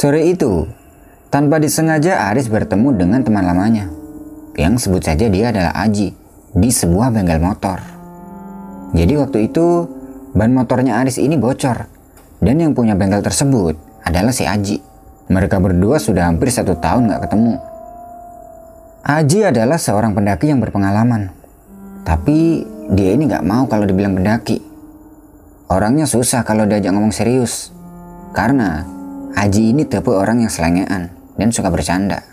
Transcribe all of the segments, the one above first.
Sore itu, tanpa disengaja Aris bertemu dengan teman lamanya, yang sebut saja dia adalah Aji, di sebuah bengkel motor. Jadi waktu itu, ban motornya Aris ini bocor, dan yang punya bengkel tersebut adalah si Aji. Mereka berdua sudah hampir satu tahun gak ketemu. Aji adalah seorang pendaki yang berpengalaman, tapi dia ini gak mau kalau dibilang pendaki. Orangnya susah kalau diajak ngomong serius, karena Aji ini tipe orang yang selengean dan suka bercanda.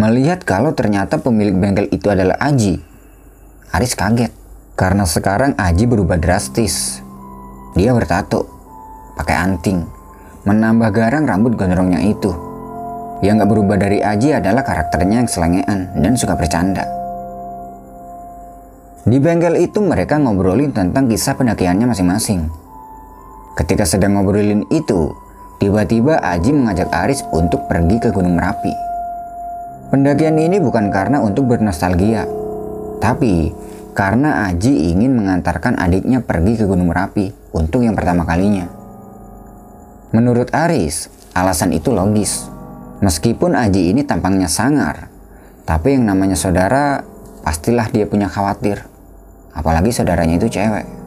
Melihat kalau ternyata pemilik bengkel itu adalah Aji, Aris kaget karena sekarang Aji berubah drastis. Dia bertato, pakai anting, menambah garang rambut gondrongnya itu. Yang gak berubah dari Aji adalah karakternya yang selengean dan suka bercanda. Di bengkel itu mereka ngobrolin tentang kisah pendakiannya masing-masing. Ketika sedang ngobrolin itu, tiba-tiba Aji mengajak Aris untuk pergi ke Gunung Merapi. Pendakian ini bukan karena untuk bernostalgia, tapi karena Aji ingin mengantarkan adiknya pergi ke Gunung Merapi untuk yang pertama kalinya. Menurut Aris, alasan itu logis. Meskipun Aji ini tampangnya sangar, tapi yang namanya saudara pastilah dia punya khawatir. Apalagi saudaranya itu cewek.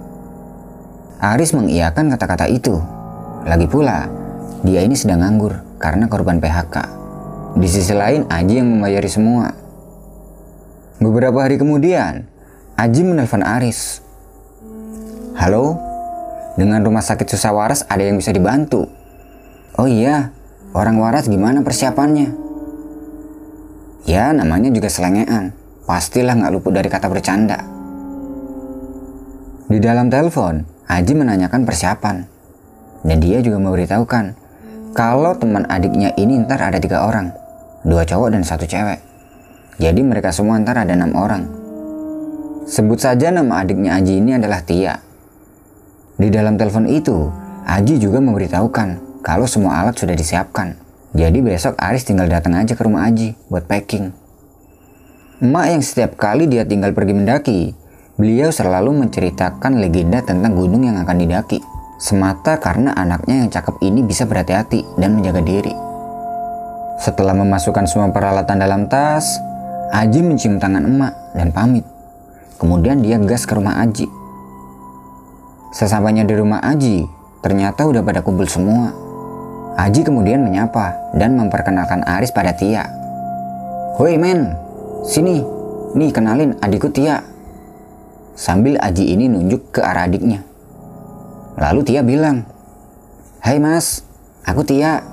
Aris mengiyakan kata-kata itu. Lagi pula, dia ini sedang nganggur karena korban PHK. Di sisi lain, Aji yang membayari semua. Beberapa hari kemudian, Aji menelpon Aris. Halo, dengan rumah sakit susah waras ada yang bisa dibantu. Oh iya, orang waras gimana persiapannya? Ya, namanya juga selengean. Pastilah nggak luput dari kata bercanda. Di dalam telepon, Aji menanyakan persiapan. Dan dia juga memberitahukan kalau teman adiknya ini ntar ada tiga orang dua cowok dan satu cewek. Jadi mereka semua antara ada enam orang. Sebut saja nama adiknya Aji ini adalah Tia. Di dalam telepon itu, Aji juga memberitahukan kalau semua alat sudah disiapkan. Jadi besok Aris tinggal datang aja ke rumah Aji buat packing. Emak yang setiap kali dia tinggal pergi mendaki, beliau selalu menceritakan legenda tentang gunung yang akan didaki. Semata karena anaknya yang cakep ini bisa berhati-hati dan menjaga diri. Setelah memasukkan semua peralatan dalam tas, Aji mencium tangan emak dan pamit. Kemudian dia gas ke rumah Aji. Sesampainya di rumah Aji, ternyata udah pada kumpul semua. Aji kemudian menyapa dan memperkenalkan Aris pada Tia. Woi men, sini, nih kenalin adikku Tia. Sambil Aji ini nunjuk ke arah adiknya. Lalu Tia bilang, Hai mas, aku Tia,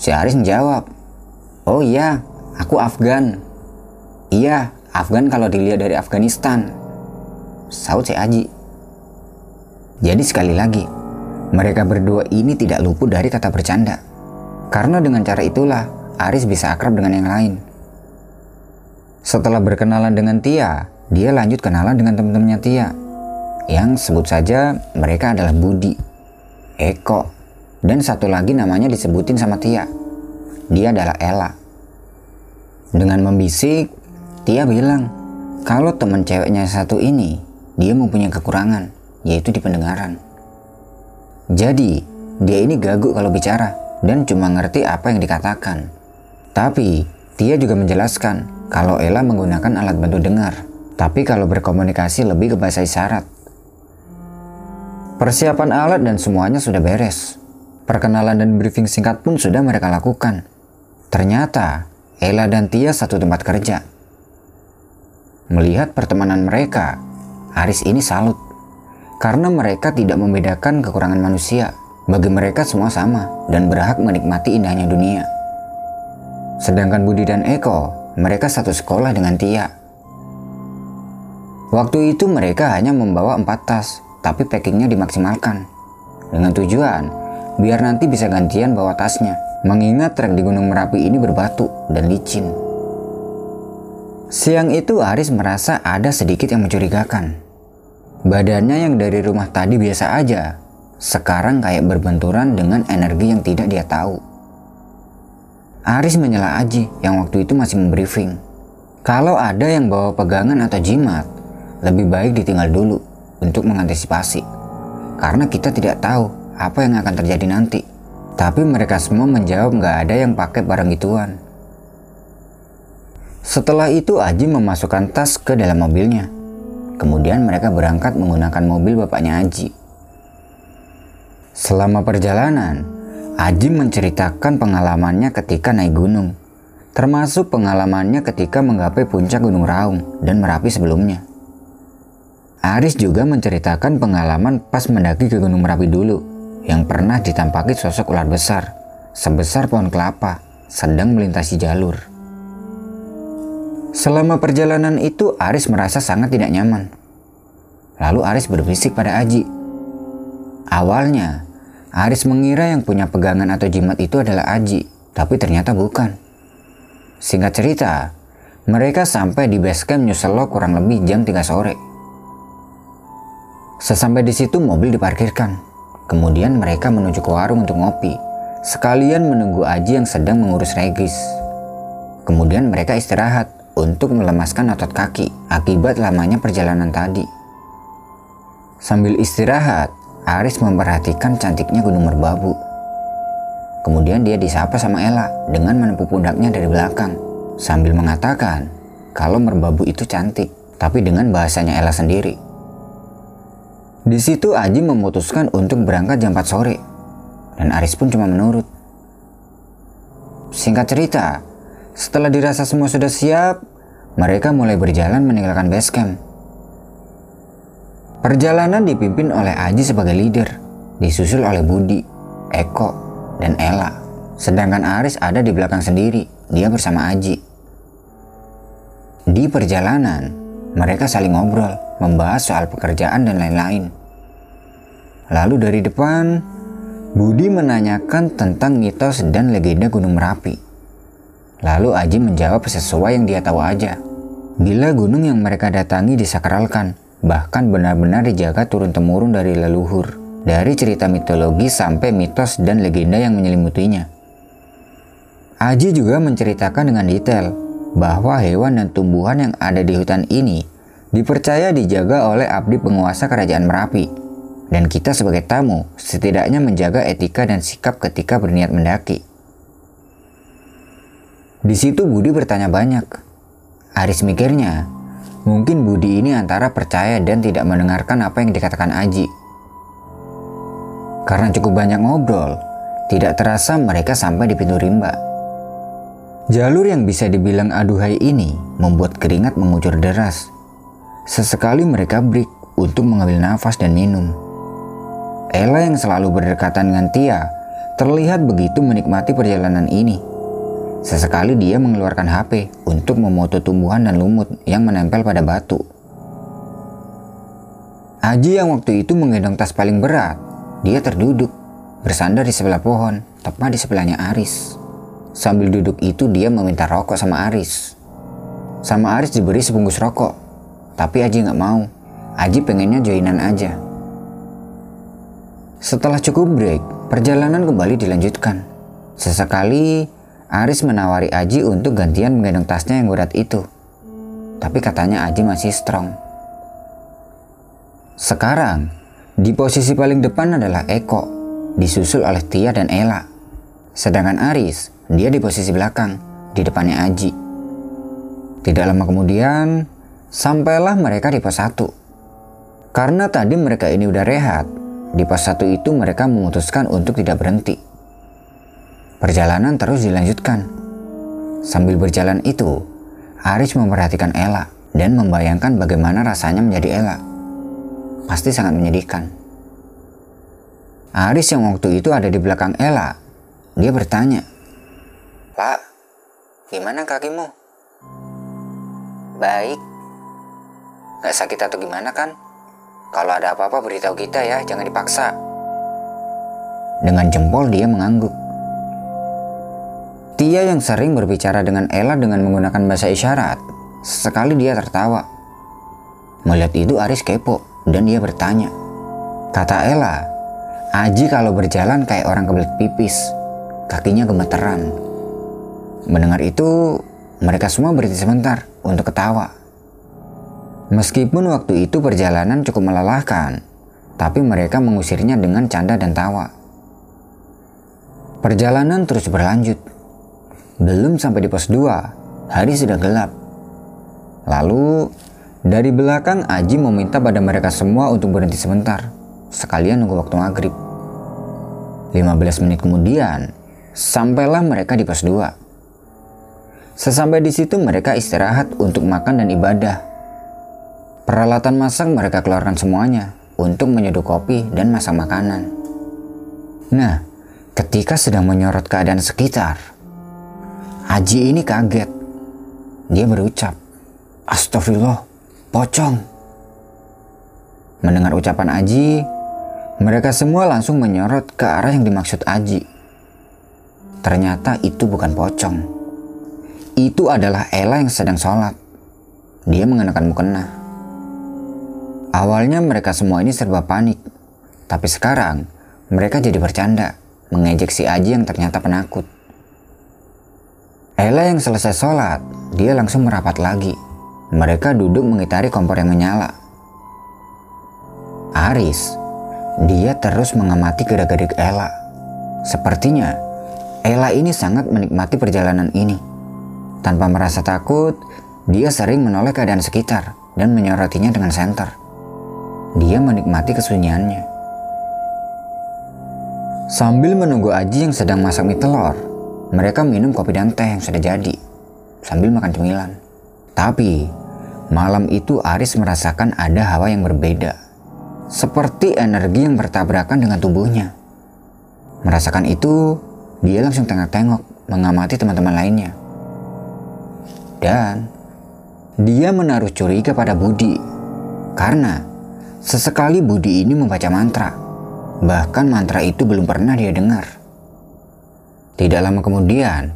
Si Aris menjawab, Oh iya, aku Afgan. Iya, Afgan kalau dilihat dari Afghanistan. Saud si Aji. Jadi sekali lagi, mereka berdua ini tidak luput dari kata bercanda. Karena dengan cara itulah, Aris bisa akrab dengan yang lain. Setelah berkenalan dengan Tia, dia lanjut kenalan dengan teman-temannya Tia. Yang sebut saja mereka adalah Budi, Eko, dan satu lagi namanya disebutin sama Tia. Dia adalah Ella. Dengan membisik, Tia bilang kalau teman ceweknya satu ini, dia mempunyai kekurangan, yaitu di pendengaran. Jadi, dia ini gagu kalau bicara dan cuma ngerti apa yang dikatakan. Tapi, Tia juga menjelaskan kalau Ella menggunakan alat bantu dengar, tapi kalau berkomunikasi lebih ke bahasa isyarat. Persiapan alat dan semuanya sudah beres. Perkenalan dan briefing singkat pun sudah mereka lakukan. Ternyata, Ella dan Tia satu tempat kerja. Melihat pertemanan mereka, Aris ini salut. Karena mereka tidak membedakan kekurangan manusia. Bagi mereka semua sama dan berhak menikmati indahnya dunia. Sedangkan Budi dan Eko, mereka satu sekolah dengan Tia. Waktu itu mereka hanya membawa empat tas, tapi packingnya dimaksimalkan. Dengan tujuan biar nanti bisa gantian bawa tasnya. Mengingat trek di Gunung Merapi ini berbatu dan licin. Siang itu Aris merasa ada sedikit yang mencurigakan. Badannya yang dari rumah tadi biasa aja, sekarang kayak berbenturan dengan energi yang tidak dia tahu. Aris menyela Aji yang waktu itu masih membriefing. Kalau ada yang bawa pegangan atau jimat, lebih baik ditinggal dulu untuk mengantisipasi. Karena kita tidak tahu apa yang akan terjadi nanti. Tapi mereka semua menjawab nggak ada yang pakai barang gituan. Setelah itu Aji memasukkan tas ke dalam mobilnya. Kemudian mereka berangkat menggunakan mobil bapaknya Aji. Selama perjalanan, Aji menceritakan pengalamannya ketika naik gunung, termasuk pengalamannya ketika menggapai puncak Gunung Raung dan Merapi sebelumnya. Aris juga menceritakan pengalaman pas mendaki ke Gunung Merapi dulu yang pernah ditampaki sosok ular besar sebesar pohon kelapa sedang melintasi jalur. Selama perjalanan itu Aris merasa sangat tidak nyaman. Lalu Aris berbisik pada Aji. Awalnya, Aris mengira yang punya pegangan atau jimat itu adalah Aji, tapi ternyata bukan. Singkat cerita, mereka sampai di base camp Nyuselo kurang lebih jam 3 sore. Sesampai di situ mobil diparkirkan. Kemudian mereka menuju ke warung untuk ngopi, sekalian menunggu Aji yang sedang mengurus regis. Kemudian mereka istirahat untuk melemaskan otot kaki akibat lamanya perjalanan tadi. Sambil istirahat, Aris memperhatikan cantiknya Gunung Merbabu. Kemudian dia disapa sama Ella dengan menepuk pundaknya dari belakang sambil mengatakan kalau Merbabu itu cantik, tapi dengan bahasanya Ella sendiri. Di situ Aji memutuskan untuk berangkat jam 4 sore dan Aris pun cuma menurut. Singkat cerita, setelah dirasa semua sudah siap, mereka mulai berjalan meninggalkan base camp. Perjalanan dipimpin oleh Aji sebagai leader, disusul oleh Budi, Eko, dan Ella. Sedangkan Aris ada di belakang sendiri, dia bersama Aji. Di perjalanan, mereka saling ngobrol, membahas soal pekerjaan dan lain-lain. Lalu dari depan, Budi menanyakan tentang mitos dan legenda Gunung Merapi. Lalu Aji menjawab sesuai yang dia tahu aja. Bila gunung yang mereka datangi disakralkan, bahkan benar-benar dijaga turun-temurun dari leluhur, dari cerita mitologi sampai mitos dan legenda yang menyelimutinya. Aji juga menceritakan dengan detail bahwa hewan dan tumbuhan yang ada di hutan ini dipercaya dijaga oleh abdi penguasa kerajaan Merapi. Dan kita sebagai tamu setidaknya menjaga etika dan sikap ketika berniat mendaki. Di situ Budi bertanya banyak. Aris mikirnya, mungkin Budi ini antara percaya dan tidak mendengarkan apa yang dikatakan Aji. Karena cukup banyak ngobrol, tidak terasa mereka sampai di pintu rimba. Jalur yang bisa dibilang aduhai ini membuat keringat mengucur deras Sesekali mereka break untuk mengambil nafas dan minum. Ella yang selalu berdekatan dengan Tia terlihat begitu menikmati perjalanan ini. Sesekali dia mengeluarkan HP untuk memoto tumbuhan dan lumut yang menempel pada batu. Aji yang waktu itu menggendong tas paling berat, dia terduduk, bersandar di sebelah pohon, tepat di sebelahnya Aris. Sambil duduk itu dia meminta rokok sama Aris. Sama Aris diberi sebungkus rokok, tapi Aji nggak mau. Aji pengennya joinan aja. Setelah cukup break, perjalanan kembali dilanjutkan. Sesekali, Aris menawari Aji untuk gantian menggendong tasnya yang berat itu. Tapi katanya Aji masih strong. Sekarang, di posisi paling depan adalah Eko, disusul oleh Tia dan Ella. Sedangkan Aris, dia di posisi belakang, di depannya Aji. Tidak lama kemudian, Sampailah mereka di pos 1. Karena tadi mereka ini udah rehat, di pos 1 itu mereka memutuskan untuk tidak berhenti. Perjalanan terus dilanjutkan. Sambil berjalan itu, Aris memperhatikan Ella dan membayangkan bagaimana rasanya menjadi Ella. Pasti sangat menyedihkan. Aris yang waktu itu ada di belakang Ella, dia bertanya, Pak, gimana kakimu? Baik, Gak sakit atau gimana kan? Kalau ada apa-apa beritahu kita ya, jangan dipaksa. Dengan jempol dia mengangguk. Tia yang sering berbicara dengan Ella dengan menggunakan bahasa isyarat, sesekali dia tertawa. Melihat itu Aris kepo dan dia bertanya. Kata Ella, Aji kalau berjalan kayak orang kebelet pipis, kakinya gemeteran. Mendengar itu, mereka semua berhenti sebentar untuk ketawa. Meskipun waktu itu perjalanan cukup melelahkan, tapi mereka mengusirnya dengan canda dan tawa. Perjalanan terus berlanjut. Belum sampai di pos 2, hari sudah gelap. Lalu, dari belakang Aji meminta pada mereka semua untuk berhenti sebentar, sekalian nunggu waktu maghrib. 15 menit kemudian, sampailah mereka di pos 2. Sesampai di situ mereka istirahat untuk makan dan ibadah. Peralatan masak mereka keluarkan semuanya untuk menyeduh kopi dan masak makanan. Nah, ketika sedang menyorot keadaan sekitar, Haji ini kaget. Dia berucap, Astagfirullah, pocong. Mendengar ucapan Aji, mereka semua langsung menyorot ke arah yang dimaksud Aji. Ternyata itu bukan pocong. Itu adalah Ella yang sedang sholat. Dia mengenakan mukena. Awalnya mereka semua ini serba panik. Tapi sekarang mereka jadi bercanda, mengejek si Aji yang ternyata penakut. Ella yang selesai sholat, dia langsung merapat lagi. Mereka duduk mengitari kompor yang menyala. Aris, dia terus mengamati gerak-gerik Ella. Sepertinya Ella ini sangat menikmati perjalanan ini. Tanpa merasa takut, dia sering menoleh keadaan sekitar dan menyorotinya dengan senter. Dia menikmati kesunyiannya. Sambil menunggu Aji yang sedang masak mie telur, mereka minum kopi dan teh yang sudah jadi, sambil makan cemilan. Tapi, malam itu Aris merasakan ada hawa yang berbeda. Seperti energi yang bertabrakan dengan tubuhnya. Merasakan itu, dia langsung tengok-tengok mengamati teman-teman lainnya. Dan, dia menaruh curiga pada Budi. Karena, sesekali Budi ini membaca mantra. Bahkan mantra itu belum pernah dia dengar. Tidak lama kemudian,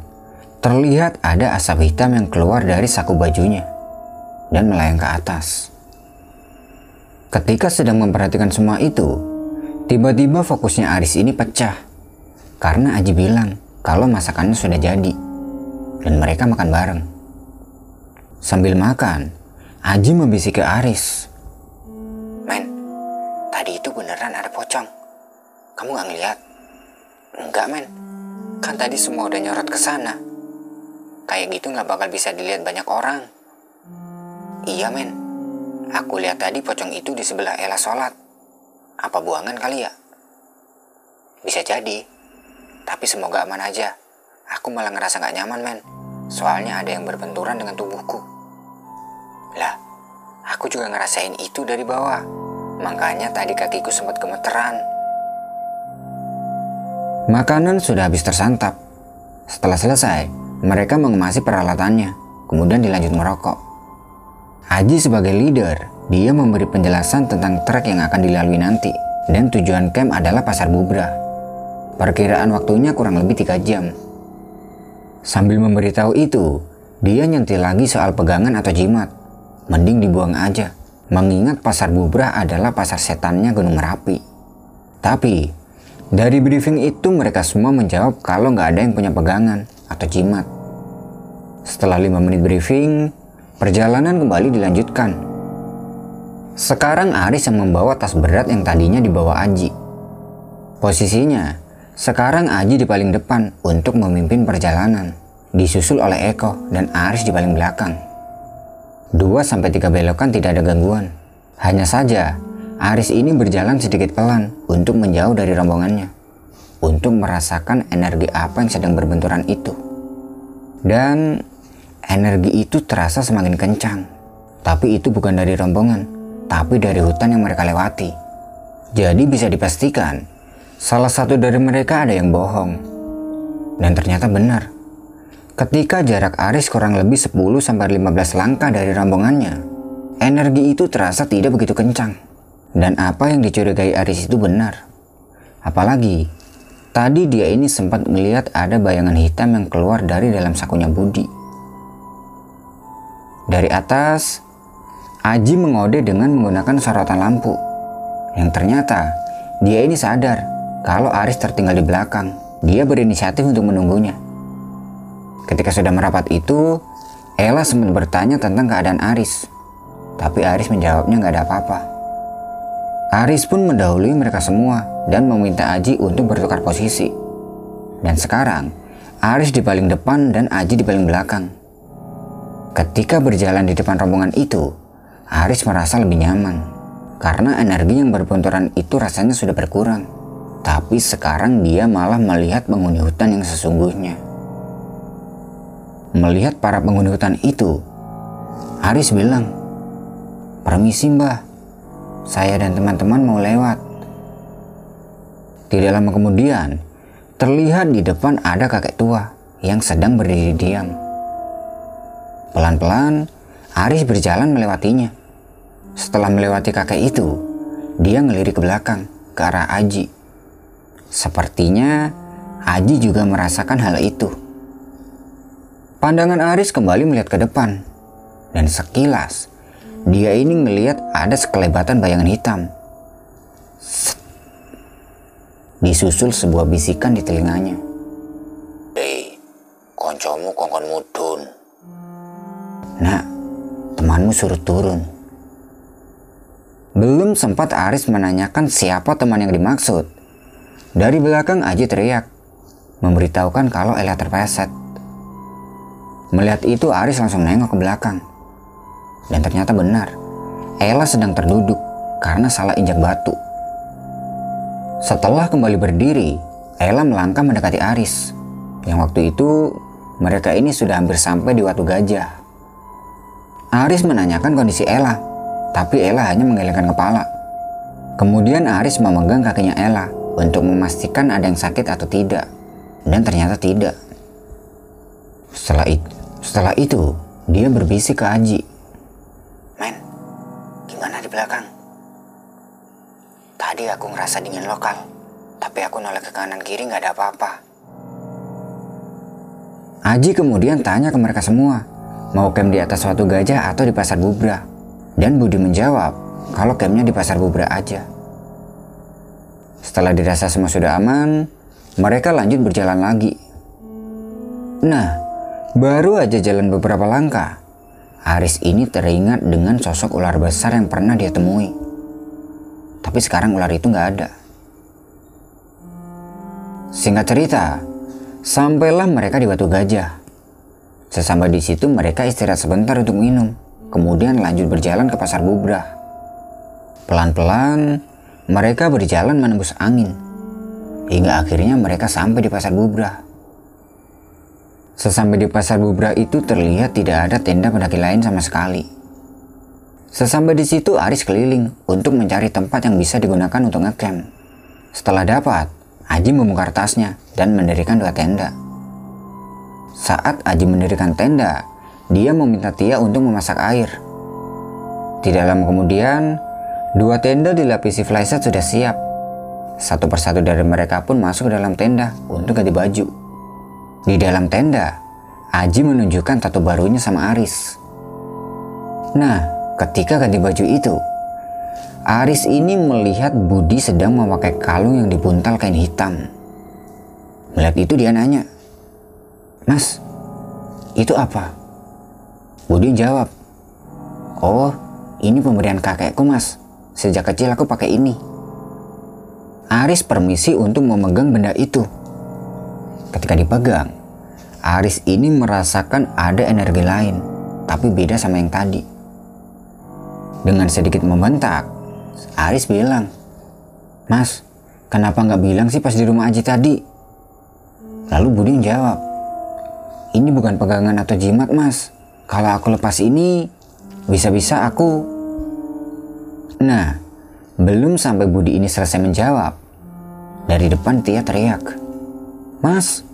terlihat ada asap hitam yang keluar dari saku bajunya dan melayang ke atas. Ketika sedang memperhatikan semua itu, tiba-tiba fokusnya Aris ini pecah. Karena Aji bilang kalau masakannya sudah jadi. Dan mereka makan bareng. Sambil makan, Aji membisik ke Aris. Men, tadi itu beneran ada pocong. Kamu gak ngeliat? Enggak, men. Kan tadi semua udah nyorot ke sana. Kayak gitu gak bakal bisa dilihat banyak orang. Iya, men. Aku lihat tadi pocong itu di sebelah Ella sholat. Apa buangan kali ya? Bisa jadi. Tapi semoga aman aja. Aku malah ngerasa gak nyaman, men. Soalnya ada yang berbenturan dengan tubuhku. Lah, aku juga ngerasain itu dari bawah. Makanya tadi kakiku sempat gemeteran. Makanan sudah habis tersantap. Setelah selesai, mereka mengemasi peralatannya, kemudian dilanjut merokok. Haji sebagai leader, dia memberi penjelasan tentang trek yang akan dilalui nanti dan tujuan camp adalah Pasar Bubra. Perkiraan waktunya kurang lebih tiga jam. Sambil memberitahu itu, dia nyentil lagi soal pegangan atau jimat. Mending dibuang aja, mengingat Pasar Bubra adalah pasar setannya Gunung Merapi. Tapi, dari briefing itu mereka semua menjawab kalau nggak ada yang punya pegangan atau jimat. Setelah lima menit briefing, Perjalanan kembali dilanjutkan. Sekarang Aris yang membawa tas berat yang tadinya dibawa Aji. Posisinya, sekarang Aji di paling depan untuk memimpin perjalanan, disusul oleh Eko dan Aris di paling belakang. Dua sampai tiga belokan tidak ada gangguan. Hanya saja, Aris ini berjalan sedikit pelan untuk menjauh dari rombongannya, untuk merasakan energi apa yang sedang berbenturan itu. Dan energi itu terasa semakin kencang. Tapi itu bukan dari rombongan, tapi dari hutan yang mereka lewati. Jadi bisa dipastikan, salah satu dari mereka ada yang bohong. Dan ternyata benar. Ketika jarak Aris kurang lebih 10-15 langkah dari rombongannya, energi itu terasa tidak begitu kencang. Dan apa yang dicurigai Aris itu benar. Apalagi, tadi dia ini sempat melihat ada bayangan hitam yang keluar dari dalam sakunya Budi. Dari atas, Aji mengode dengan menggunakan sorotan lampu. Yang ternyata, dia ini sadar kalau Aris tertinggal di belakang. Dia berinisiatif untuk menunggunya. Ketika sudah merapat itu, Ella sempat bertanya tentang keadaan Aris. Tapi Aris menjawabnya nggak ada apa-apa. Aris pun mendahului mereka semua dan meminta Aji untuk bertukar posisi. Dan sekarang, Aris di paling depan dan Aji di paling belakang. Ketika berjalan di depan rombongan itu, Aris merasa lebih nyaman. Karena energi yang berbenturan itu rasanya sudah berkurang. Tapi sekarang dia malah melihat penghuni hutan yang sesungguhnya. Melihat para penghuni hutan itu, Aris bilang, Permisi mbah, saya dan teman-teman mau lewat. Tidak lama kemudian, terlihat di depan ada kakek tua yang sedang berdiri diam. Pelan-pelan, Aris berjalan melewatinya. Setelah melewati kakek itu, dia ngelirik ke belakang, ke arah Aji. Sepertinya Aji juga merasakan hal itu. Pandangan Aris kembali melihat ke depan, dan sekilas dia ini melihat ada sekelebatan bayangan hitam. Set. Disusul sebuah bisikan di telinganya. Hei, koncomu kongkon mudun. Nak, temanmu suruh turun. Belum sempat Aris menanyakan siapa teman yang dimaksud. Dari belakang Aji teriak, memberitahukan kalau Ella terpeset. Melihat itu Aris langsung nengok ke belakang. Dan ternyata benar, Ella sedang terduduk karena salah injak batu. Setelah kembali berdiri, Ella melangkah mendekati Aris. Yang waktu itu mereka ini sudah hampir sampai di Watu Gajah. Aris menanyakan kondisi Ella, tapi Ella hanya menggelengkan kepala. Kemudian Aris memegang kakinya Ella untuk memastikan ada yang sakit atau tidak. Dan ternyata tidak. Setelah itu, setelah itu dia berbisik ke Aji. Men, gimana di belakang? Tadi aku ngerasa dingin lokal, tapi aku nolak ke kanan kiri nggak ada apa-apa. Aji kemudian tanya ke mereka semua, mau camp di atas suatu gajah atau di pasar Bubra. Dan Budi menjawab kalau campnya di pasar Bubra aja. Setelah dirasa semua sudah aman, mereka lanjut berjalan lagi. Nah, baru aja jalan beberapa langkah, Aris ini teringat dengan sosok ular besar yang pernah dia temui. Tapi sekarang ular itu nggak ada. Singkat cerita, sampailah mereka di Batu Gajah. Sesampai di situ mereka istirahat sebentar untuk minum, kemudian lanjut berjalan ke pasar Bubrah. Pelan-pelan, mereka berjalan menembus angin, hingga akhirnya mereka sampai di pasar Bubrah. Sesampai di pasar Bubrah itu terlihat tidak ada tenda pendaki lain sama sekali. Sesampai di situ Aris keliling untuk mencari tempat yang bisa digunakan untuk ngecamp. Setelah dapat, Aji membongkar tasnya dan mendirikan dua tenda. Saat Aji mendirikan tenda, dia meminta Tia untuk memasak air. Tidak lama kemudian, dua tenda dilapisi flyset sudah siap. Satu persatu dari mereka pun masuk ke dalam tenda untuk ganti baju. Di dalam tenda, Aji menunjukkan tato barunya sama Aris. Nah, ketika ganti baju itu, Aris ini melihat Budi sedang memakai kalung yang dibuntal kain hitam. Melihat itu dia nanya, Mas, itu apa? Budi jawab, Oh, ini pemberian kakekku mas. Sejak kecil aku pakai ini. Aris permisi untuk memegang benda itu. Ketika dipegang, Aris ini merasakan ada energi lain, tapi beda sama yang tadi. Dengan sedikit membentak, Aris bilang, Mas, kenapa nggak bilang sih pas di rumah Aji tadi? Lalu Budi jawab, ini bukan pegangan atau jimat mas. Kalau aku lepas ini, bisa-bisa aku... Nah, belum sampai Budi ini selesai menjawab. Dari depan Tia teriak, Mas,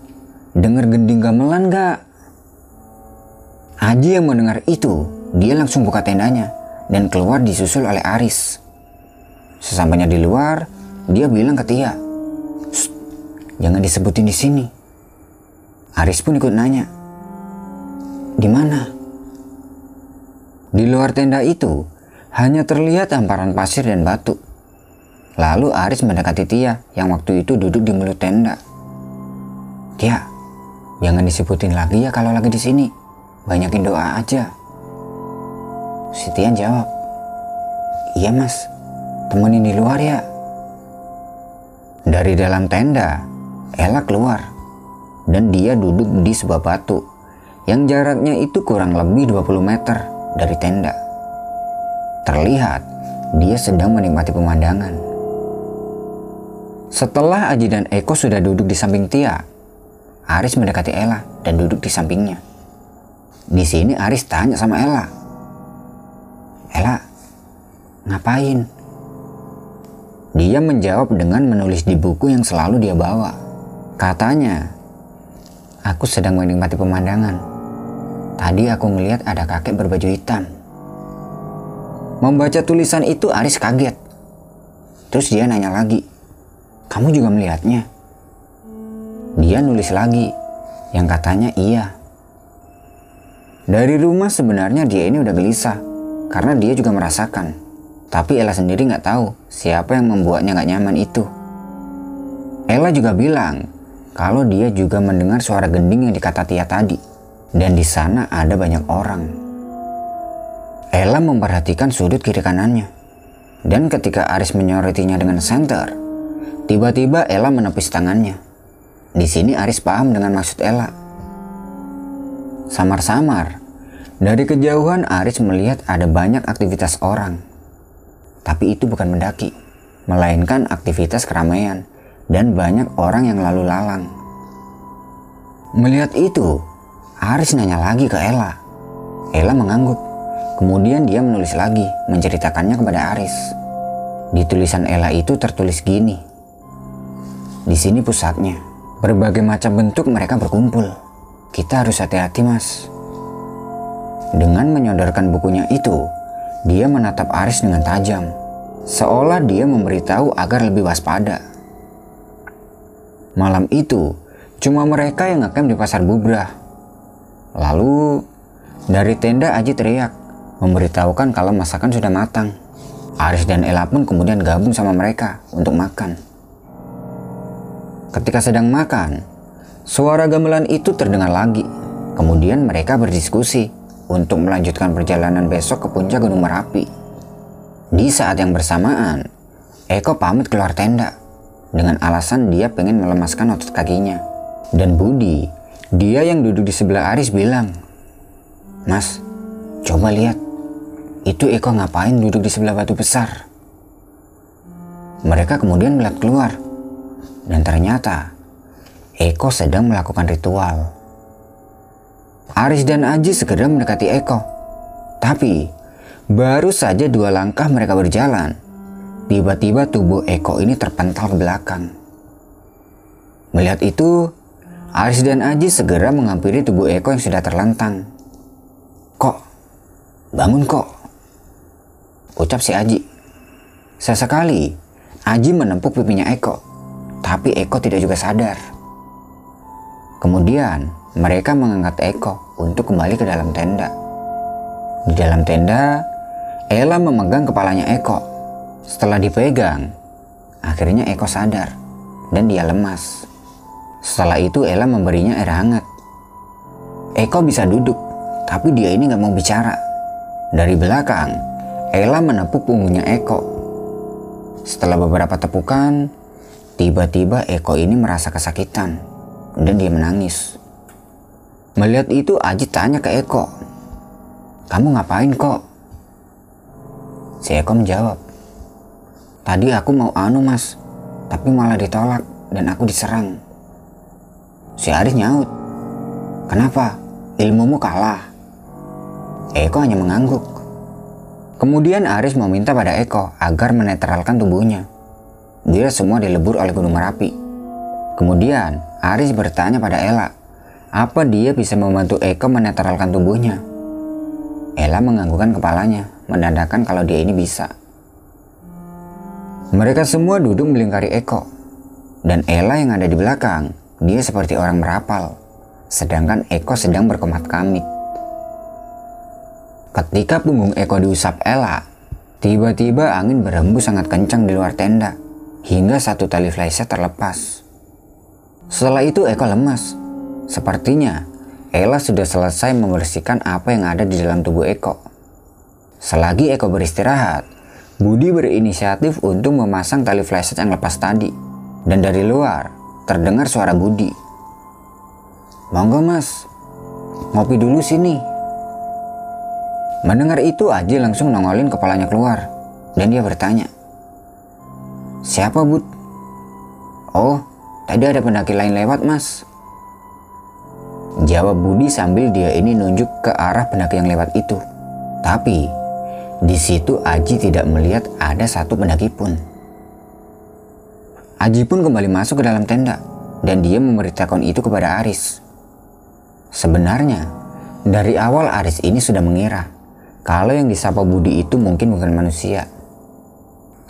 dengar gending gamelan gak? Aji yang mendengar itu, dia langsung buka tendanya dan keluar disusul oleh Aris. Sesampainya di luar, dia bilang ke Tia, jangan disebutin di sini. Aris pun ikut nanya, di mana? Di luar tenda itu, hanya terlihat hamparan pasir dan batu. Lalu Aris mendekati Tia yang waktu itu duduk di mulut tenda. Tia, jangan disebutin lagi ya kalau lagi di sini. Banyakin doa aja. Si Tia jawab, Iya mas, temenin di luar ya. Dari dalam tenda, Ella keluar dan dia duduk di sebuah batu yang jaraknya itu kurang lebih 20 meter dari tenda. Terlihat dia sedang menikmati pemandangan. Setelah Aji dan Eko sudah duduk di samping Tia, Aris mendekati Ella dan duduk di sampingnya. Di sini Aris tanya sama Ella. Ella, ngapain? Dia menjawab dengan menulis di buku yang selalu dia bawa. Katanya, aku sedang menikmati pemandangan. Tadi aku melihat ada kakek berbaju hitam. Membaca tulisan itu Aris kaget. Terus dia nanya lagi, kamu juga melihatnya? Dia nulis lagi, yang katanya iya. Dari rumah sebenarnya dia ini udah gelisah, karena dia juga merasakan tapi Ella sendiri nggak tahu siapa yang membuatnya nggak nyaman itu. Ella juga bilang kalau dia juga mendengar suara gending yang dikata Tia tadi. Dan di sana ada banyak orang. Ella memperhatikan sudut kiri kanannya. Dan ketika Aris menyorotinya dengan center, tiba-tiba Ella menepis tangannya. Di sini Aris paham dengan maksud Ella. Samar-samar, dari kejauhan Aris melihat ada banyak aktivitas orang tapi itu bukan mendaki, melainkan aktivitas keramaian dan banyak orang yang lalu lalang. Melihat itu, Aris nanya lagi ke Ella. Ella mengangguk. Kemudian dia menulis lagi, menceritakannya kepada Aris. Di tulisan Ella itu tertulis gini. Di sini pusatnya. Berbagai macam bentuk mereka berkumpul. Kita harus hati-hati, Mas. Dengan menyodorkan bukunya itu, dia menatap Aris dengan tajam, seolah dia memberitahu agar lebih waspada. Malam itu, cuma mereka yang ngecamp di pasar Bubrah. Lalu, dari tenda Aji teriak, memberitahukan kalau masakan sudah matang. Aris dan Ella pun kemudian gabung sama mereka untuk makan. Ketika sedang makan, suara gamelan itu terdengar lagi. Kemudian mereka berdiskusi untuk melanjutkan perjalanan besok ke puncak Gunung Merapi. Di saat yang bersamaan, Eko pamit keluar tenda dengan alasan dia pengen melemaskan otot kakinya. Dan Budi, dia yang duduk di sebelah Aris bilang, Mas, coba lihat, itu Eko ngapain duduk di sebelah batu besar? Mereka kemudian melihat keluar, dan ternyata Eko sedang melakukan ritual. Aris dan Aji segera mendekati Eko. Tapi, baru saja dua langkah mereka berjalan, tiba-tiba tubuh Eko ini terpental ke belakang. Melihat itu, Aris dan Aji segera menghampiri tubuh Eko yang sudah terlentang. Kok? Bangun kok? Ucap si Aji. Sesekali, Aji menempuk pipinya Eko, tapi Eko tidak juga sadar. Kemudian, mereka mengangkat Eko untuk kembali ke dalam tenda. Di dalam tenda, Ella memegang kepalanya Eko. Setelah dipegang, akhirnya Eko sadar dan dia lemas. Setelah itu Ella memberinya air hangat. Eko bisa duduk, tapi dia ini nggak mau bicara. Dari belakang, Ella menepuk punggungnya Eko. Setelah beberapa tepukan, tiba-tiba Eko ini merasa kesakitan dan dia menangis. Melihat itu Aji tanya ke Eko. Kamu ngapain kok? Si Eko menjawab. Tadi aku mau anu mas, tapi malah ditolak dan aku diserang. Si Aris nyaut. Kenapa? Ilmumu kalah. Eko hanya mengangguk. Kemudian Aris meminta pada Eko agar menetralkan tubuhnya. Dia semua dilebur oleh Gunung Merapi. Kemudian Aris bertanya pada Ella apa dia bisa membantu Eko menetralkan tubuhnya? Ella menganggukkan kepalanya, menandakan kalau dia ini bisa. Mereka semua duduk melingkari Eko. Dan Ella yang ada di belakang, dia seperti orang merapal. Sedangkan Eko sedang berkemat kamit. Ketika punggung Eko diusap Ella, tiba-tiba angin berembus sangat kencang di luar tenda. Hingga satu tali flysheet terlepas. Setelah itu Eko lemas Sepertinya Ella sudah selesai membersihkan apa yang ada di dalam tubuh Eko. Selagi Eko beristirahat, Budi berinisiatif untuk memasang tali flashlight yang lepas tadi. Dan dari luar, terdengar suara Budi. Monggo mas, ngopi dulu sini. Mendengar itu Aji langsung nongolin kepalanya keluar dan dia bertanya. Siapa Bud? Oh, tadi ada pendaki lain lewat mas. Jawab Budi sambil dia ini nunjuk ke arah pendaki yang lewat itu. Tapi, di situ Aji tidak melihat ada satu pendaki pun. Aji pun kembali masuk ke dalam tenda dan dia memberitakan itu kepada Aris. Sebenarnya, dari awal Aris ini sudah mengira kalau yang disapa Budi itu mungkin bukan manusia.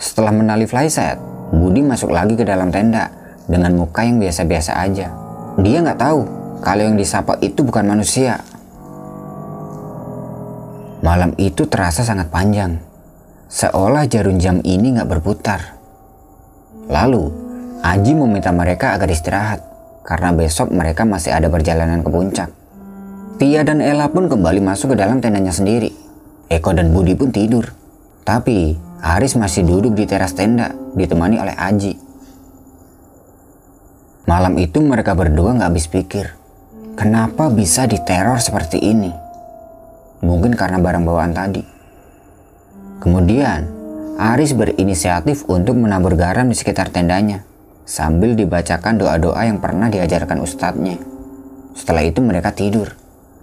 Setelah menali flyset, Budi masuk lagi ke dalam tenda dengan muka yang biasa-biasa aja. Dia nggak tahu kalau yang disapa itu bukan manusia. Malam itu terasa sangat panjang, seolah jarum jam ini nggak berputar. Lalu, Aji meminta mereka agar istirahat karena besok mereka masih ada perjalanan ke puncak. Tia dan Ella pun kembali masuk ke dalam tendanya sendiri. Eko dan Budi pun tidur. Tapi Aris masih duduk di teras tenda ditemani oleh Aji. Malam itu mereka berdua nggak habis pikir. Kenapa bisa diteror seperti ini? Mungkin karena barang bawaan tadi. Kemudian, Aris berinisiatif untuk menabur garam di sekitar tendanya sambil dibacakan doa-doa yang pernah diajarkan ustadznya. Setelah itu mereka tidur.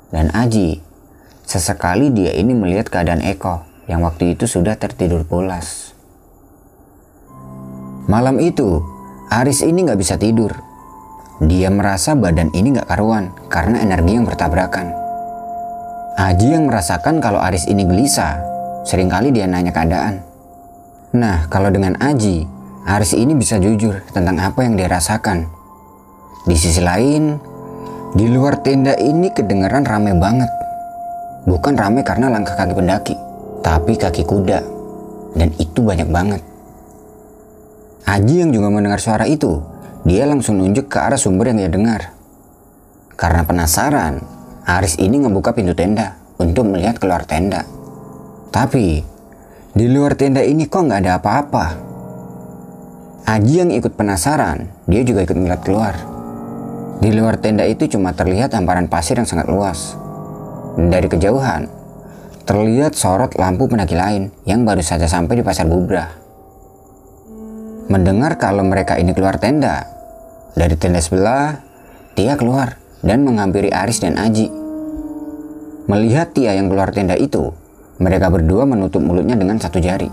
Dan Aji, sesekali dia ini melihat keadaan Eko yang waktu itu sudah tertidur pulas. Malam itu, Aris ini nggak bisa tidur. Dia merasa badan ini nggak karuan karena energi yang bertabrakan. Aji yang merasakan kalau Aris ini gelisah, sering kali dia nanya keadaan. Nah, kalau dengan Aji, Aris ini bisa jujur tentang apa yang dia rasakan. Di sisi lain, di luar tenda ini kedengaran rame banget. Bukan rame karena langkah kaki pendaki, tapi kaki kuda. Dan itu banyak banget. Aji yang juga mendengar suara itu, dia langsung nunjuk ke arah sumber yang dia dengar. Karena penasaran, Aris ini ngebuka pintu tenda untuk melihat keluar tenda. Tapi, di luar tenda ini kok nggak ada apa-apa. Aji yang ikut penasaran, dia juga ikut melihat keluar. Di luar tenda itu cuma terlihat hamparan pasir yang sangat luas. dari kejauhan, terlihat sorot lampu pendaki lain yang baru saja sampai di pasar bubrah. Mendengar kalau mereka ini keluar tenda, dari tenda sebelah, Tia keluar dan menghampiri Aris dan Aji. Melihat Tia yang keluar tenda itu, mereka berdua menutup mulutnya dengan satu jari,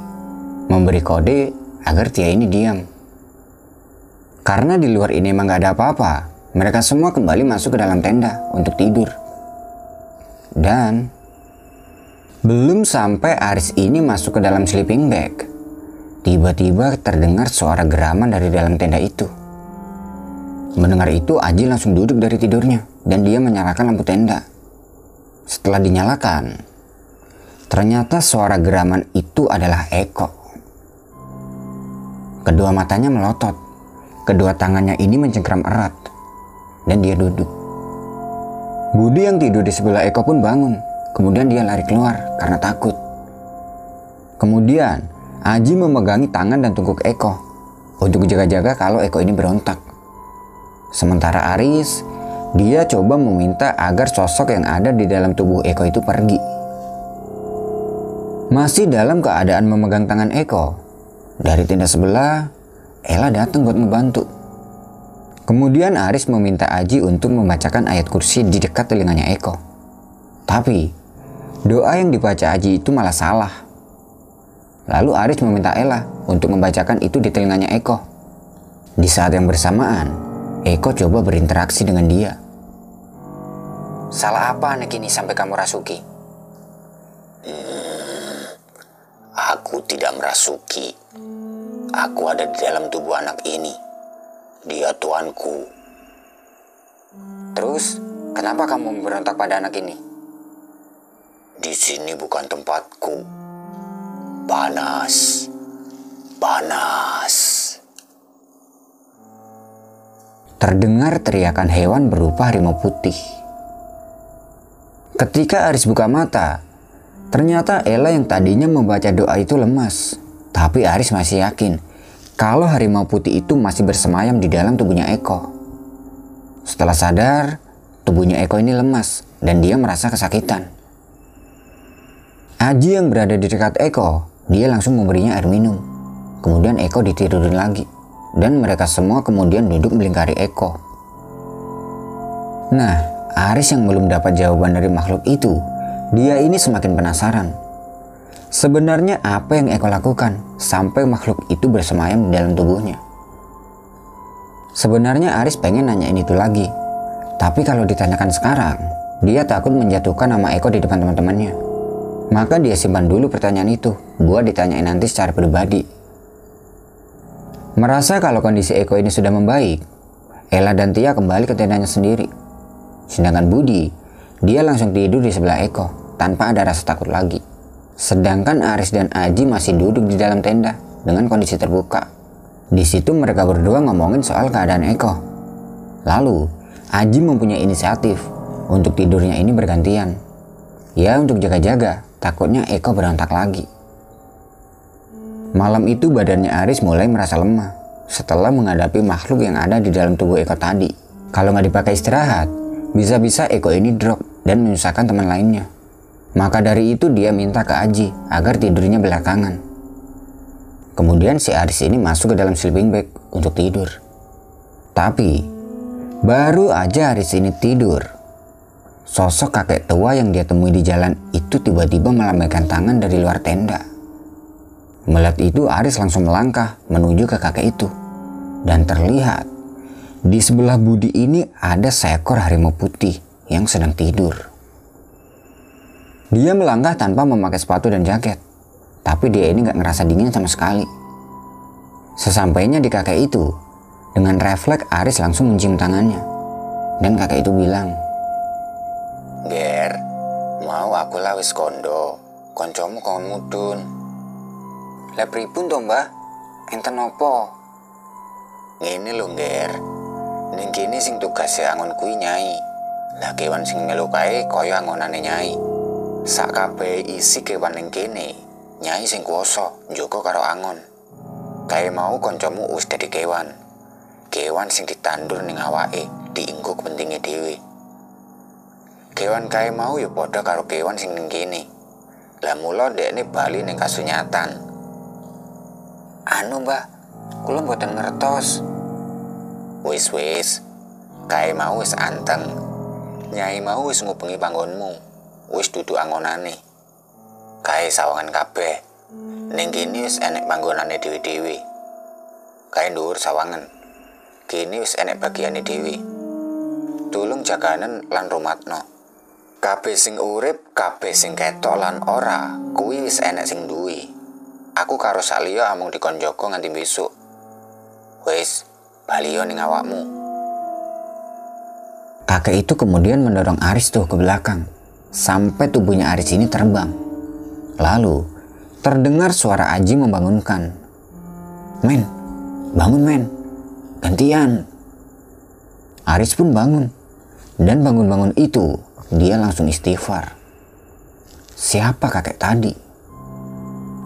memberi kode agar Tia ini diam. Karena di luar ini emang gak ada apa-apa, mereka semua kembali masuk ke dalam tenda untuk tidur. Dan belum sampai Aris ini masuk ke dalam sleeping bag, tiba-tiba terdengar suara geraman dari dalam tenda itu. Mendengar itu, Aji langsung duduk dari tidurnya dan dia menyalakan lampu tenda. Setelah dinyalakan, ternyata suara geraman itu adalah Eko. Kedua matanya melotot Kedua tangannya ini mencengkram erat, dan dia duduk. Budi yang tidur di sebelah Eko pun bangun, kemudian dia lari keluar karena takut. Kemudian, Aji memegangi tangan dan tungkuk Eko untuk jaga-jaga kalau Eko ini berontak. Sementara Aris, dia coba meminta agar sosok yang ada di dalam tubuh Eko itu pergi. Masih dalam keadaan memegang tangan Eko, dari tenda sebelah, Ella datang buat membantu. Kemudian Aris meminta Aji untuk membacakan ayat kursi di dekat telinganya Eko. Tapi, doa yang dibaca Aji itu malah salah. Lalu Aris meminta Ella untuk membacakan itu di telinganya Eko. Di saat yang bersamaan, Eko coba berinteraksi dengan dia. Salah apa anak ini sampai kamu rasuki? Hmm, aku tidak merasuki. Aku ada di dalam tubuh anak ini. Dia tuanku. Terus, kenapa kamu memberontak pada anak ini? Di sini bukan tempatku. Panas. Panas. Terdengar teriakan hewan berupa harimau putih. Ketika Aris buka mata, ternyata Ella yang tadinya membaca doa itu lemas. Tapi Aris masih yakin kalau harimau putih itu masih bersemayam di dalam tubuhnya Eko. Setelah sadar, tubuhnya Eko ini lemas dan dia merasa kesakitan. Aji yang berada di dekat Eko, dia langsung memberinya air minum. Kemudian Eko ditidurin lagi. Dan mereka semua kemudian duduk melingkari Eko. Nah, Aris yang belum dapat jawaban dari makhluk itu, dia ini semakin penasaran. Sebenarnya apa yang Eko lakukan sampai makhluk itu bersemayam di dalam tubuhnya? Sebenarnya Aris pengen nanyain itu lagi. Tapi kalau ditanyakan sekarang, dia takut menjatuhkan nama Eko di depan teman-temannya. Maka dia simpan dulu pertanyaan itu, buat ditanyain nanti secara pribadi. Merasa kalau kondisi Eko ini sudah membaik, Ella dan Tia kembali ke tendanya sendiri. Sedangkan Budi, dia langsung tidur di sebelah Eko tanpa ada rasa takut lagi. Sedangkan Aris dan Aji masih duduk di dalam tenda dengan kondisi terbuka. Di situ mereka berdua ngomongin soal keadaan Eko. Lalu, Aji mempunyai inisiatif untuk tidurnya ini bergantian. Ya untuk jaga-jaga, takutnya Eko berontak lagi. Malam itu badannya Aris mulai merasa lemah setelah menghadapi makhluk yang ada di dalam tubuh Eko tadi. Kalau nggak dipakai istirahat, bisa-bisa Eko ini drop dan menyusahkan teman lainnya. Maka dari itu dia minta ke Aji agar tidurnya belakangan. Kemudian si Aris ini masuk ke dalam sleeping bag untuk tidur. Tapi, baru aja Aris ini tidur. Sosok kakek tua yang dia temui di jalan itu tiba-tiba melambaikan tangan dari luar tenda. Melihat itu Aris langsung melangkah menuju ke kakek itu. Dan terlihat di sebelah Budi ini ada seekor harimau putih yang sedang tidur. Dia melangkah tanpa memakai sepatu dan jaket. Tapi dia ini gak ngerasa dingin sama sekali. Sesampainya di kakek itu, dengan refleks Aris langsung mencium tangannya. Dan kakek itu bilang, Ger, mau aku lawis kondo, koncomu kon mudun. Lah pripun to, Mbah? Enten opo? Ngene lho, Ger. Ning kene sing tugas angon kuwi nyai. Lah kewan sing melu kae kaya angonane nyai. Sak kabeh isi kewan ning kene, nyai sing kuwasa njogo karo angon. Kae mau kancamu wis dadi kewan. Kewan sing ditandur ning awake dienggo kepentinge dhewe. Kewan kae mau ya padha karo kewan sing ning kene. Lah mula dekne bali ning kasunyatan. Anu, Mbah. Kula mboten ngertos. Wis wis, kae mau wis anteng. Nyai mau wis ngubengi panggonmu. Wis dudu angonane. Kae sawangan kabeh. Ning kene wis enek panggonane dhewe-dhewe. Kae dhuwur sawangan. Kene wis enek bagiane dhewe. Tulung jaganen lan rumatno. Kabeh sing urip, kabeh sing ketok lan ora, kuwi wis enek sing duwe. Aku karo Salio amung dikon Joko nganti besok. Wis, balio ning awakmu. Kakek itu kemudian mendorong Aris tuh ke belakang, sampai tubuhnya Aris ini terbang. Lalu, terdengar suara Aji membangunkan. Men, bangun men, gantian. Aris pun bangun, dan bangun-bangun itu dia langsung istighfar. Siapa kakek tadi?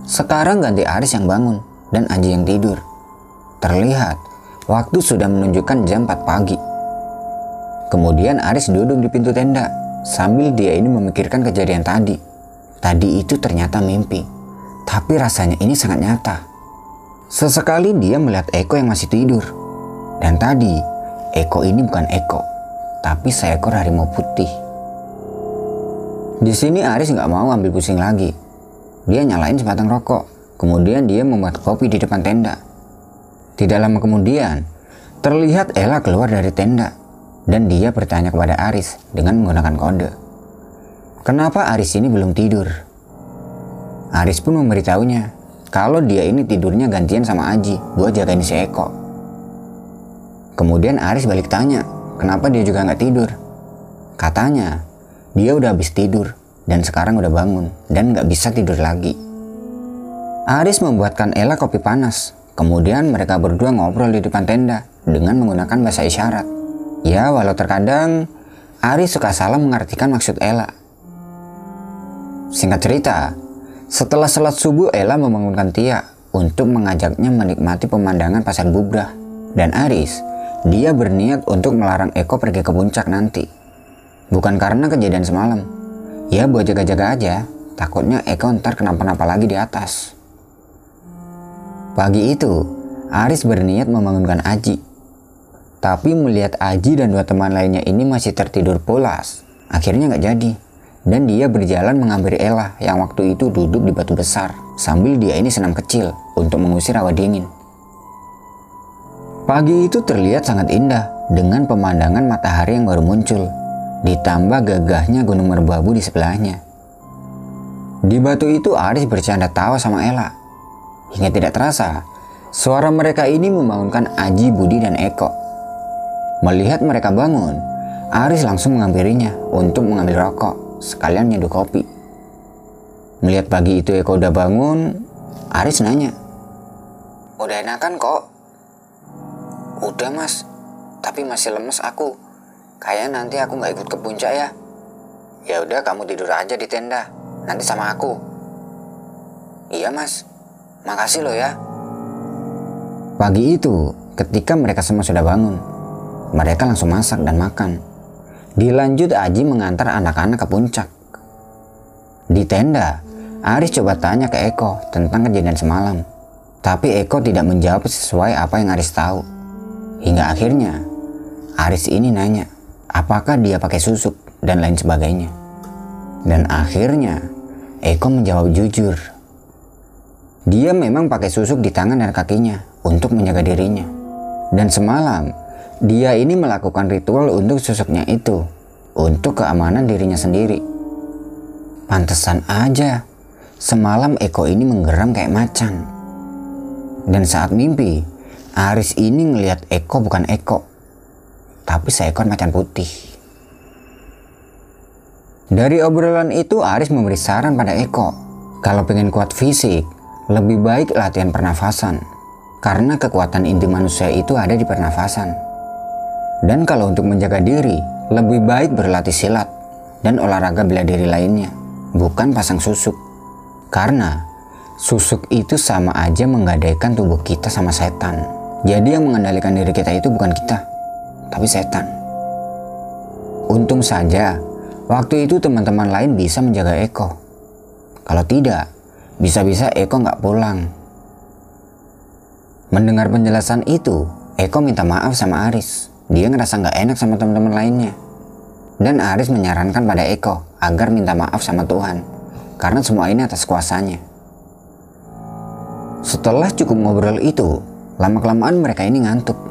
Sekarang ganti Aris yang bangun dan Aji yang tidur. Terlihat waktu sudah menunjukkan jam 4 pagi. Kemudian Aris duduk di pintu tenda sambil dia ini memikirkan kejadian tadi. Tadi itu ternyata mimpi, tapi rasanya ini sangat nyata. Sesekali dia melihat Eko yang masih tidur. Dan tadi, Eko ini bukan Eko, tapi seekor harimau putih. Di sini Aris nggak mau ambil pusing lagi dia nyalain sebatang rokok. Kemudian dia membuat kopi di depan tenda. Tidak lama kemudian, terlihat Ella keluar dari tenda. Dan dia bertanya kepada Aris dengan menggunakan kode. Kenapa Aris ini belum tidur? Aris pun memberitahunya kalau dia ini tidurnya gantian sama Aji buat jagain si Eko. Kemudian Aris balik tanya, kenapa dia juga nggak tidur? Katanya, dia udah habis tidur dan sekarang udah bangun dan nggak bisa tidur lagi. Aris membuatkan Ella kopi panas. Kemudian mereka berdua ngobrol di depan tenda dengan menggunakan bahasa isyarat. Ya, walau terkadang Aris suka salah mengartikan maksud Ella. Singkat cerita, setelah sholat subuh Ella membangunkan Tia untuk mengajaknya menikmati pemandangan pasar bubrah. Dan Aris, dia berniat untuk melarang Eko pergi ke puncak nanti. Bukan karena kejadian semalam. Ya buat jaga-jaga aja, takutnya Eko ntar kenapa-napa lagi di atas. Pagi itu, Aris berniat membangunkan Aji. Tapi melihat Aji dan dua teman lainnya ini masih tertidur pulas, akhirnya nggak jadi. Dan dia berjalan menghampiri Ella yang waktu itu duduk di batu besar, sambil dia ini senam kecil untuk mengusir hawa dingin. Pagi itu terlihat sangat indah dengan pemandangan matahari yang baru muncul, ditambah gagahnya gunung merbabu di sebelahnya. Di batu itu Aris bercanda tawa sama Ella. Hingga tidak terasa, suara mereka ini membangunkan Aji, Budi, dan Eko. Melihat mereka bangun, Aris langsung menghampirinya untuk mengambil rokok, sekalian nyeduh kopi. Melihat pagi itu Eko udah bangun, Aris nanya, Udah enakan kok? Udah mas, tapi masih lemes aku. Kayak nanti aku nggak ikut ke puncak ya. Ya udah kamu tidur aja di tenda, nanti sama aku. Iya mas, makasih lo ya. Pagi itu, ketika mereka semua sudah bangun, mereka langsung masak dan makan. Dilanjut Aji mengantar anak-anak ke puncak. Di tenda, Aris coba tanya ke Eko tentang kejadian semalam. Tapi Eko tidak menjawab sesuai apa yang Aris tahu. Hingga akhirnya, Aris ini nanya, apakah dia pakai susuk dan lain sebagainya. Dan akhirnya, Eko menjawab jujur. Dia memang pakai susuk di tangan dan kakinya untuk menjaga dirinya. Dan semalam, dia ini melakukan ritual untuk susuknya itu, untuk keamanan dirinya sendiri. Pantesan aja, semalam Eko ini menggeram kayak macan. Dan saat mimpi, Aris ini ngelihat Eko bukan Eko, tapi seekor macan putih. Dari obrolan itu Aris memberi saran pada Eko, kalau pengen kuat fisik, lebih baik latihan pernafasan. Karena kekuatan inti manusia itu ada di pernafasan. Dan kalau untuk menjaga diri, lebih baik berlatih silat dan olahraga bela diri lainnya, bukan pasang susuk. Karena susuk itu sama aja menggadaikan tubuh kita sama setan. Jadi yang mengendalikan diri kita itu bukan kita, tapi setan. Untung saja, waktu itu teman-teman lain bisa menjaga Eko. Kalau tidak, bisa-bisa Eko nggak pulang. Mendengar penjelasan itu, Eko minta maaf sama Aris. Dia ngerasa nggak enak sama teman-teman lainnya. Dan Aris menyarankan pada Eko agar minta maaf sama Tuhan, karena semua ini atas kuasanya. Setelah cukup ngobrol itu, lama-kelamaan mereka ini ngantuk.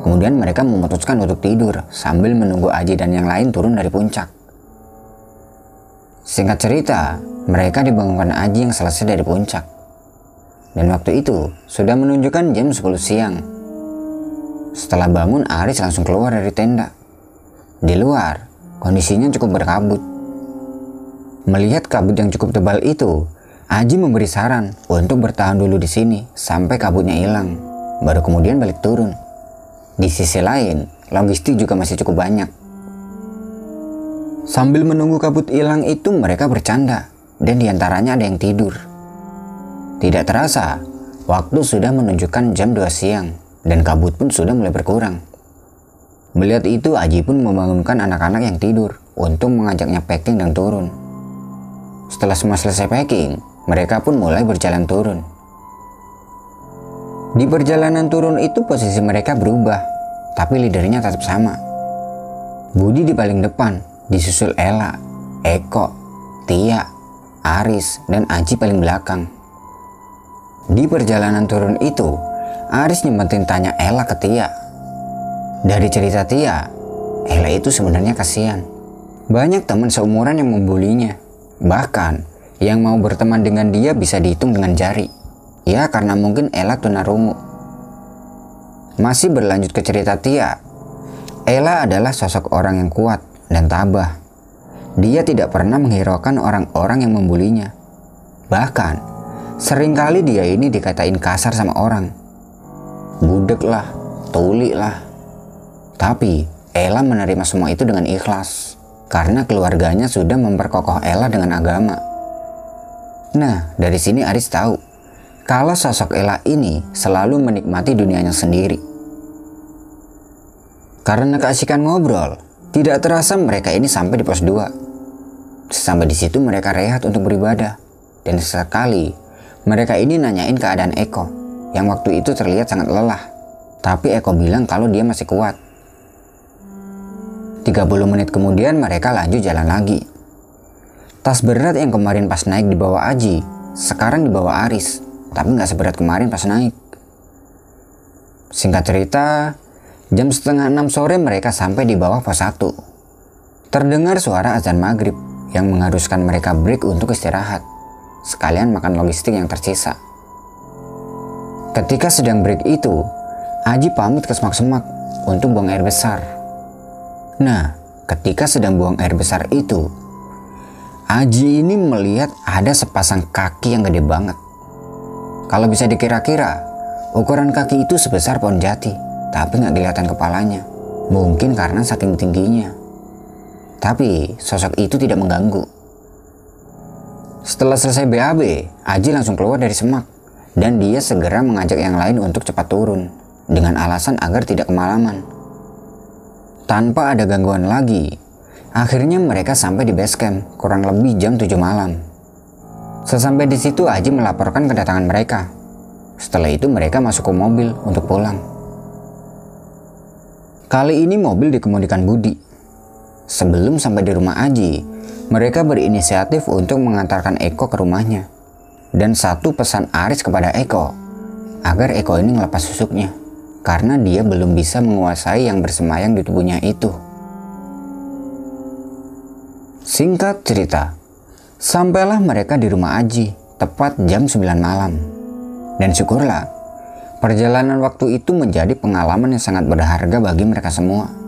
Kemudian mereka memutuskan untuk tidur sambil menunggu Aji dan yang lain turun dari puncak. Singkat cerita, mereka dibangunkan Aji yang selesai dari puncak. Dan waktu itu sudah menunjukkan jam 10 siang. Setelah bangun, Aris langsung keluar dari tenda. Di luar, kondisinya cukup berkabut. Melihat kabut yang cukup tebal itu, Aji memberi saran untuk bertahan dulu di sini sampai kabutnya hilang, baru kemudian balik turun. Di sisi lain, logistik juga masih cukup banyak. Sambil menunggu kabut hilang itu mereka bercanda dan di antaranya ada yang tidur. Tidak terasa, waktu sudah menunjukkan jam 2 siang dan kabut pun sudah mulai berkurang. Melihat itu Aji pun membangunkan anak-anak yang tidur untuk mengajaknya packing dan turun. Setelah semua selesai packing, mereka pun mulai berjalan turun. Di perjalanan turun itu posisi mereka berubah, tapi leadernya tetap sama. Budi di paling depan, disusul Ella, Eko, Tia, Aris, dan Aji paling belakang. Di perjalanan turun itu, Aris nyempetin tanya Ella ke Tia. Dari cerita Tia, Ella itu sebenarnya kasihan. Banyak teman seumuran yang membulinya. Bahkan, yang mau berteman dengan dia bisa dihitung dengan jari. Ya karena mungkin Ella tunarungu. Masih berlanjut ke cerita Tia. Ella adalah sosok orang yang kuat dan tabah. Dia tidak pernah menghiraukan orang-orang yang membulinya. Bahkan, sering kali dia ini dikatain kasar sama orang. Budek lah, tuli lah. Tapi, Ella menerima semua itu dengan ikhlas. Karena keluarganya sudah memperkokoh Ella dengan agama. Nah, dari sini Aris tahu kalau sosok Ella ini selalu menikmati dunianya sendiri. Karena keasikan ngobrol, Tidak terasa mereka ini sampai di pos 2. Sampai di situ mereka rehat untuk beribadah. Dan sesekali mereka ini nanyain keadaan Eko yang waktu itu terlihat sangat lelah. Tapi Eko bilang kalau dia masih kuat. 30 menit kemudian mereka lanjut jalan lagi. Tas berat yang kemarin pas naik di bawah Aji, sekarang di bawah Aris, tapi nggak seberat kemarin pas naik. Singkat cerita, jam setengah enam sore mereka sampai di bawah pos 1. Terdengar suara azan maghrib yang mengharuskan mereka break untuk istirahat, sekalian makan logistik yang tersisa. Ketika sedang break itu, Aji pamit ke semak-semak untuk buang air besar. Nah, ketika sedang buang air besar itu, Aji ini melihat ada sepasang kaki yang gede banget. Kalau bisa dikira-kira, ukuran kaki itu sebesar pohon jati, tapi nggak kelihatan kepalanya. Mungkin karena saking tingginya. Tapi sosok itu tidak mengganggu. Setelah selesai BAB, Aji langsung keluar dari semak dan dia segera mengajak yang lain untuk cepat turun dengan alasan agar tidak kemalaman. Tanpa ada gangguan lagi, akhirnya mereka sampai di base camp kurang lebih jam 7 malam. Sesampai di situ Aji melaporkan kedatangan mereka. Setelah itu mereka masuk ke mobil untuk pulang. Kali ini mobil dikemudikan Budi. Sebelum sampai di rumah Aji, mereka berinisiatif untuk mengantarkan Eko ke rumahnya. Dan satu pesan Aris kepada Eko, agar Eko ini ngelepas susuknya karena dia belum bisa menguasai yang bersemayam di tubuhnya itu. Singkat cerita, sampailah mereka di rumah Aji tepat jam 9 malam. Dan syukurlah, perjalanan waktu itu menjadi pengalaman yang sangat berharga bagi mereka semua.